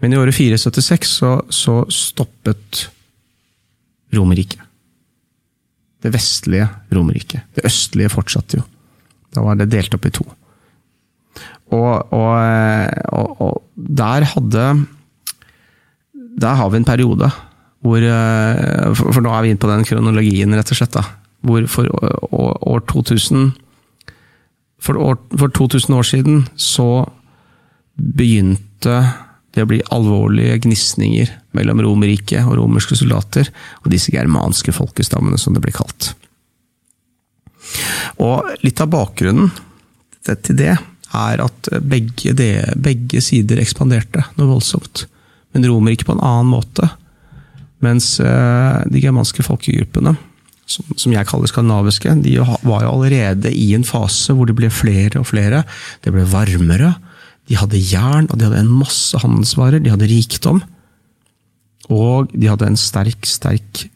Men i året 476 så, så stoppet Romerriket. Det vestlige Romerriket. Det østlige fortsatte jo. Da var det delt opp i to. Og, og, og, og der hadde Der har vi en periode hvor For, for nå er vi inne på den kronologien, rett og slett. da, Hvor for år, år 2000 for, år, for 2000 år siden så begynte det blir alvorlige gnisninger mellom Romerriket og romerske soldater og disse germanske folkestammene, som det blir kalt. Og litt av bakgrunnen til det er at begge, det, begge sider ekspanderte noe voldsomt. Men Romerriket på en annen måte. Mens eh, de germanske folkegruppene, som, jeg kaller skandinaviske, de var jo allerede i en fase hvor det ble flere og flere. Det ble varmere. De hadde jern, og de hadde en masse handelsvarer. De hadde rikdom. Og de hadde en sterk, sterk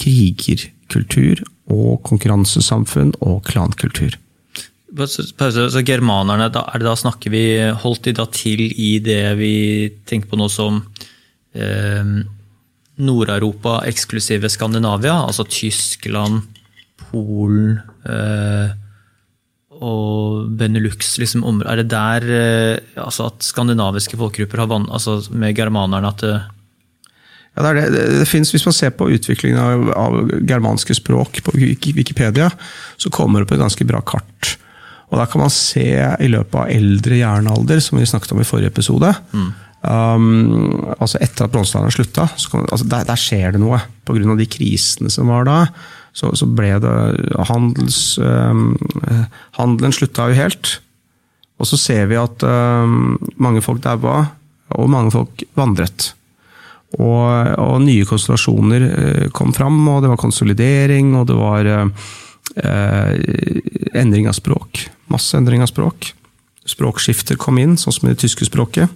krigerkultur og konkurransesamfunn og klankultur. Så germanerne, da, da snakker vi, Holdt de da til i det vi tenker på nå som eh, Nord-Europa eksklusive Skandinavia? Altså Tyskland, Polen eh, og Benelux, liksom, er det der eh, altså at skandinaviske folkegrupper har vann, altså med germanerne at det ja, det, det, det finnes, Hvis man ser på utviklingen av, av, germanske språk på Wikipedia, så kommer det på et ganske bra kart. Og Da kan man se i løpet av eldre jernalder, som vi snakket om i forrige episode mm. um, altså Etter at bronsealderen slutta, altså der, der, skjer det noe. Pga. de krisene som var da så, så ble det handels, um, Handelen slutta jo helt. Og så ser vi at um, mange folk daua, og mange folk vandret. Og, og, nye konstellasjoner uh, kom fram, og det var konsolidering, og det var eh, endring av språk. Masse endring av språk. Språkskifter kom inn, sånn som i det tyske språket.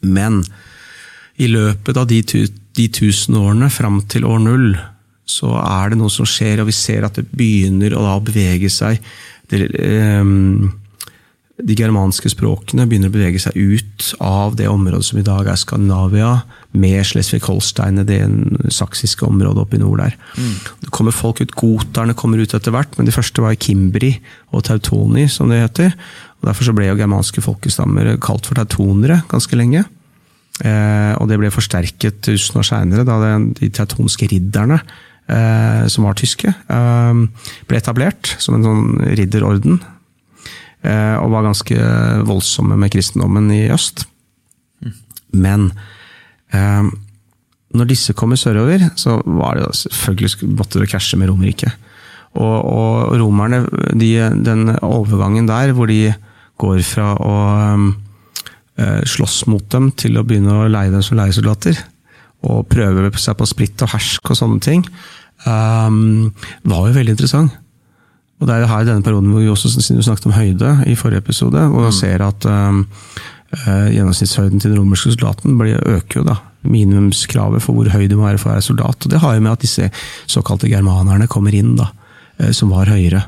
Men i løpet av de, de tusen årene fram til år null, så er det noe som skjer, og vi ser at det begynner å bevege seg det, um, De germanske språkene begynner å bevege seg ut av det området som i dag er Skandinavia, med Schleswig-Holstein, det saksiske området oppe i nord der. Mm. Det kommer folk ut, Goterne kommer ut etter hvert, men de første var i Kimbri og Tautoni, som det heter. og Derfor så ble jo germanske folkestammer kalt for tautonere ganske lenge. Eh, og det ble forsterket tusen år seinere, da de tautonske ridderne som var tyske, eh, ble etablert som en sånn ridderorden. Eh, og var ganske voldsomme med kristendommen i øst. Men eh, når disse kommer sørover, så var det selvfølgelig måtte det krasje med Romerriket. Og, og, romerne, de, den overgangen der hvor de går fra å eh, slåss mot dem til å begynne å leie dem som leiesoldater, og prøve seg på splitt og hersk og sånne ting, um, var jo veldig interessant. Og det er her i denne perioden hvor vi også snakket om høyde i forrige episode, og mm. ser at um, gjennomsnittshøyden til den romerske soldaten blir, øker jo da. Minimumskravet for hvor høy du må være for å være soldat. Og det har jo med at disse såkalte germanerne kommer inn, da, uh, som var høyere.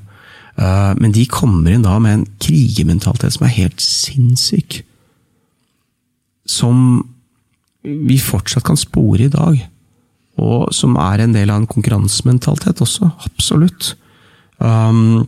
Uh, men de kommer inn da med en krigermentalitet som er helt sinnssyk. Som vi fortsatt kan spore i dag og som er en del av en konkurransementalitet også. Absolutt. Um,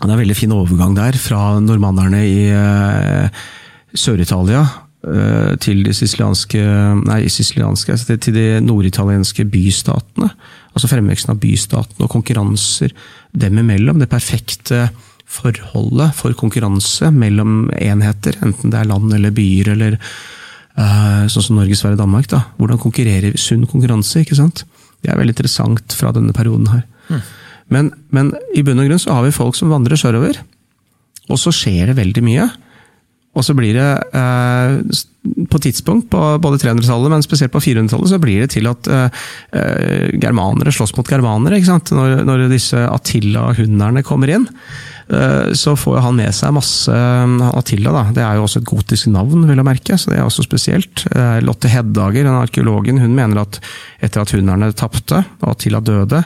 det er en veldig fin overgang der, fra normannerne i uh, Sør-Italia uh, til de sicilianske Nei, sicilianske, altså til de norditalienske bystatene. Altså fremveksten av bystatene og konkurranser dem imellom. Det perfekte forholdet for konkurranse mellom enheter, enten det er land eller byer eller sånn som Norge, Sverige, Danmark. da. Hvordan konkurrerer sunn konkurranse? ikke sant? Det er veldig interessant fra denne perioden her. Mm. Men, men, i bunn og grunn så har vi folk som vandrer sørover. Og så skjer det veldig mye. Og så blir det, eh, på tidspunkt på både 300-tallet, men spesielt på 400-tallet, så blir det til at eh, eh, germanere slåss mot germanere. ikke sant? Når, når disse Attila-hunderne kommer inn. Eh, så får han med seg masse eh, Attila, da. Det er jo også et gotisk navn, vil jeg merke, så det er også spesielt. Eh, Lotte Heddager, den arkeologen, hun mener at etter at hunderne tapte, og Attila døde,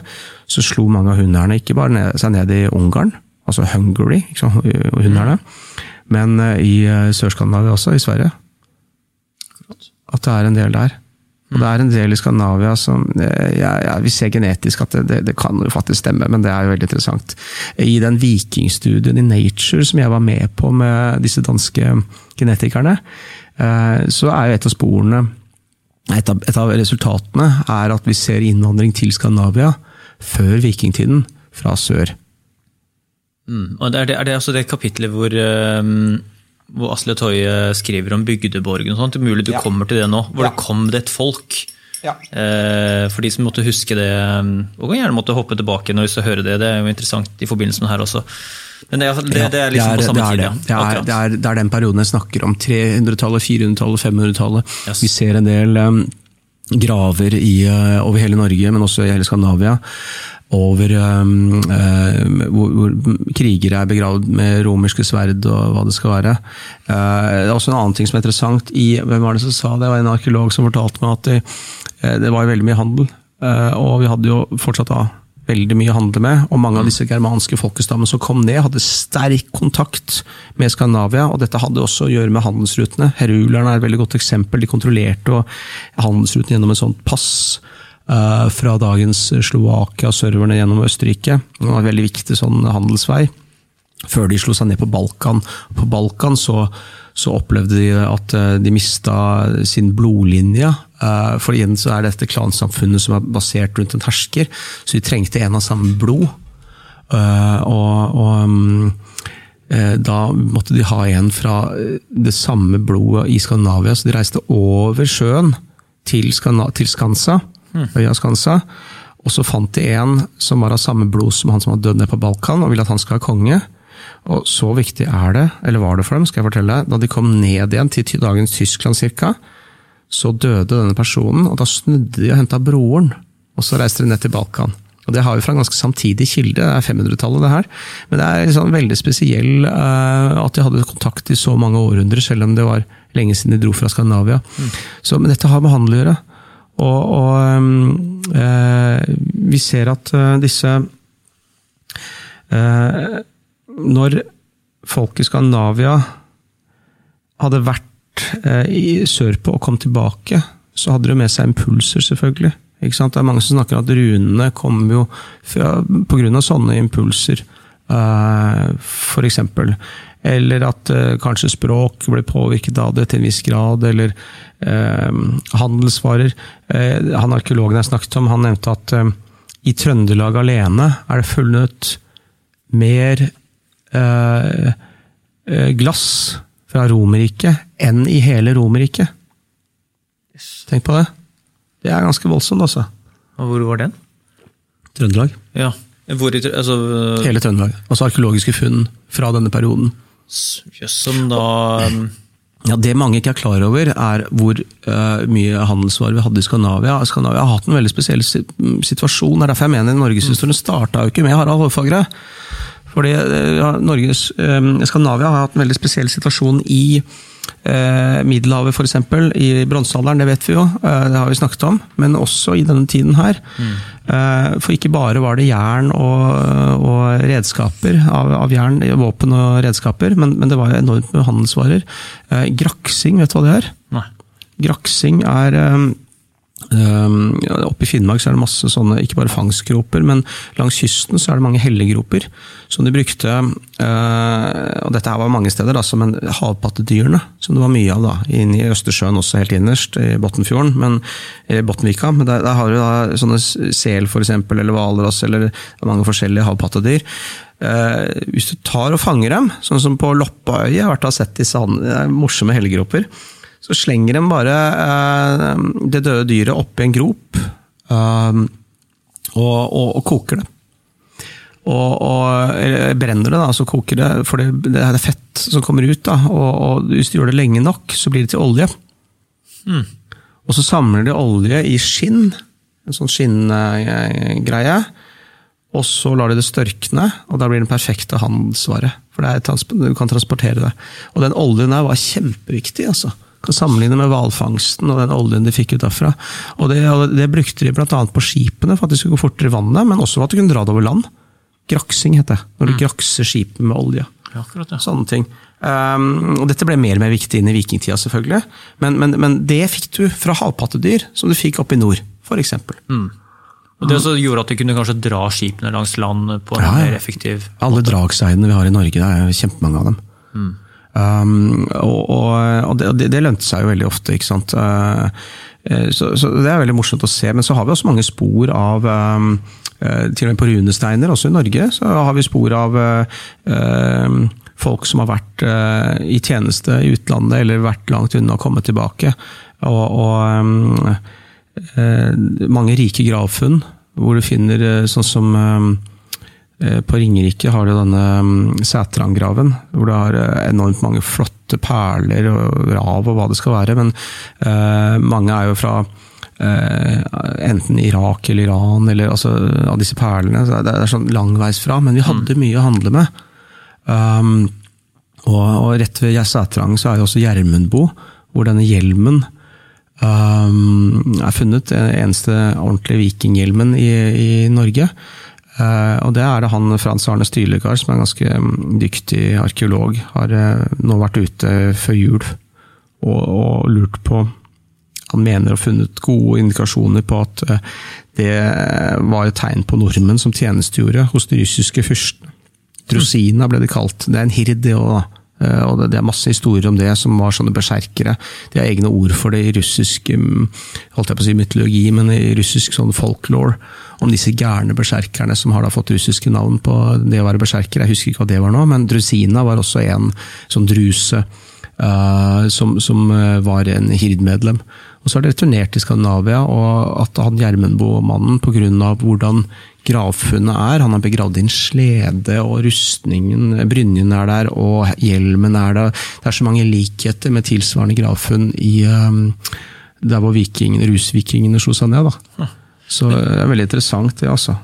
så slo mange av hunderne ikke bare ned, seg ned i Ungarn, altså Hungary, hunderne, men i Sør-Skandinavia også, i Sverige. at det er en del der. Og det er en del i Skandinavia som eh, ja, ja, Vi ser genetisk at det, det, det, kan jo faktisk stemme, men det er jo veldig interessant. I den vikingstudien i Nature som jeg var med på med disse danske genetikerne, eh, så er jo et av sporene et av, et av resultatene er at vi ser innvandring til Skandinavia før vikingtiden fra sør. Mm. Og er, det, er det altså det kapitlet hvor um hvor Asle Toje skriver om bygdeborgen og sånt. Det er mulig du ja. kommer til det nå, hvor ja. det kom det et folk. Ja. Eh, for de som måtte huske det, og gjerne måtte hoppe tilbake når de skal høre det. Det er jo interessant i forbindelse med det her også. Men det, det, det er liksom det er, på samme tid. Ja. Det er, det, er, det er den perioden jeg snakker om. 300-tallet, 400-tallet, 500-tallet. Yes. Vi ser en del um, graver i, uh, over hele Norge, men også i hele Skandinavia over um, uh, hvor, hvor, krigere er begravd med romerske sverd og hva det skal være. Uh, også en annen ting som er interessant. I, hvem var det som sa det? Det var en arkeolog som fortalte meg at det, uh, det var veldig mye handel. og vi hadde jo fortsatt da veldig mye å handle med, og mange av disse germanske folkestammene som kom ned, hadde sterk kontakt med Skandinavia, og dette hadde også å gjøre med handelsrutene. Herulerne er et veldig godt eksempel. De kontrollerte handelsruten gjennom et sånt pass. Eh, fra dagens Slovakia, serverne gjennom Østerrike. Det var en veldig viktig sånn handelsvei. Før de slo seg ned på Balkan. På Balkan så, så opplevde de at eh, de mista sin blodlinje. Eh, for igjen så er dette klansamfunnet som er basert rundt en hersker, så de trengte en av samme blod. Og, og mm, da måtte de ha en fra det samme blodet i Skandinavia, så de reiste over sjøen til, Skana, til Skansa. Og så fant de en som var av samme blod som han som hadde dødd ned på Balkan, og ville at han skulle være konge. Og så viktig er det, eller var det for dem, skal jeg fortelle deg, da de kom ned igjen til dagens Tyskland ca., så døde denne personen, og da snudde de og henta broren. Og så reiste de ned til Balkan. Og Det har vi fra en ganske samtidig kilde, det er 500-tallet det her. Men det er sånn veldig spesiell uh, at de hadde kontakt i så mange århundrer, selv om det var lenge siden de dro fra Skandinavia. Mm. Så, men dette har med handel å gjøre. Og, og eh, vi ser at øh, disse eh, Når folk i Skandinavia hadde vært i, sørpå og kom tilbake, så hadde de med seg impulser, selvfølgelig. Det er mange som snakker om at runene kommer jo pga. sånne impulser, for eksempel. Eller at kanskje språk ble påvirket av det til en viss grad, eller Eh, handelsvarer. Eh, han arkeologen jeg snakket om, han nevnte at eh, i Trøndelag alene er det funnet mer glass fra Romerriket enn i hele Romerriket. Tenk på det. Det er ganske voldsomt, altså. Og hvor var den? Trøndelag. Ja. Hvor i, altså, Hele Trøndelag. Altså arkeologiske funn fra denne perioden. Jøss, som da ja, Det mange ikke er klar over, er hvor uh, mye handelsvarer vi hadde i Skandinavia. Skandinavia har hatt en veldig spesiell situasjon. Det er derfor jeg mener norgeshistorien starta jo ikke med Harald Hårfagre. Fordi uh, Norges, uh, Skandinavia har hatt en veldig spesiell situasjon i Eh, Middelhavet f.eks. i bronsealderen, det vet vi jo, eh, det har vi snakket om. Men også i denne tiden her. Mm. Eh, for ikke bare var det jern og, og redskaper av, av, jern, våpen og redskaper, men, men, det var enormt med handelsvarer. Eh, graksing, vet du hva det er? Nei. Graksing er eh, Oppe i Finnmark så er det masse sånne, ikke bare fangstgroper, men langs kysten så er det mange hellegroper som de brukte. Uh, og dette her var mange steder, da, men havpattedyrene, som det var mye av da, inne i Østersjøen også helt innerst, i Bottenfjorden, men, i Bottenvika. Men der, der, har du da sånne sel eksempel, eller hvalross, eller mange forskjellige havpattedyr. Uh, hvis du tar og fanger dem, sånn som på Loppaøyet, jeg har vært og sett disse morsomme hellegroper så slenger de bare eh, det døde dyret oppi en grop eh, og, og, og, koker det. Og, og brenner det, da, så koker det, for det, det er fett som kommer ut. Da, og, hvis du gjør det lenge nok, så blir det til olje. Mm. Og så samler de olje i skinn, en sånn skinngreie. Og så lar de det størkne, og da blir det den perfekte handelsvare. For du kan transportere det. Og den oljen der var kjempeviktig. altså kan sammenligne med hvalfangsten og den oljen de fikk ut derfra. Og det, det brukte de bl.a. på skipene for at de skulle gå fortere i vannet, men også for at de kunne dra det over land. Graksing heter det, når du mm. grakser skipet med olje. Ja, akkurat ja. Sånne ting. Um, og dette ble mer og mer viktig inn i vikingtida, selvfølgelig. Men, men, men det fikk du fra havpattedyr, som du fikk oppe i nord, f.eks. Mm. Og Det gjorde at de kunne kanskje dra skipene langs land på en Ja, mer effektiv Alle dragseidene vi har i Norge, det er kjempemange av dem. Um, og og, det, det, lønte seg jo veldig ofte, ikke sant. Uh, så, så det er veldig morsomt å se. Men så har vi også mange spor av um, eh, Til og med på runesteiner, også i Norge, så har vi spor av um, folk som har vært uh, i tjeneste i utlandet, eller vært langt unna å komme tilbake. Og, og um, mange rike gravfunn, hvor du finner sånn som um, På Ringerike har du denne mm, Sætrangraven, hvor du har eh, enormt mange flotte perler og rav og hva det skal være. Men eh, mange er jo fra eh, enten Irak eller Iran, eller altså, av disse perlene. Så det er sånn langveisfra, men vi hadde mye å handle med. Um, og, og rett ved Sætrang så er jo også Gjermundbo, hvor denne hjelmen um, er funnet. Den eneste ordentlige vikinghjelmen i, i Norge. Eh, og det er det han Frans Arne Stylegard, som er en ganske mm, dyktig arkeolog, har eh, nå vært ute før jul og, og lurt på Han mener å ha funnet gode indikasjoner på at eh, det var et tegn på nordmenn som tjenestegjorde hos de russiske fyrstene. Drosina ble det kalt. Det er en hird, det òg. Og det er masse historier om det, som var sånne berserkere. De har egne ord for det i russisk mm, holdt jeg på å si mytologi, men i russisk sånn folklore. Om disse gærne berserkerne som har da fått russiske navn på det å være berserker. Jeg husker ikke hva det var nå, men Drusina var også en sånn druse eh, som, som eh, var en hirdmedlem. Og så har det returnert til Skandinavia, og at han Gjermundbo-mannen, pga. hvordan gravfunnet er Han er begravd i en slede, og rustningen, brynjen er der, og hjelmen er der. Det er så mange likheter med tilsvarende gravfunn i um, der hvor vikingene, rusvikingene slo seg ned. da. Så det er veldig interessant, det, altså.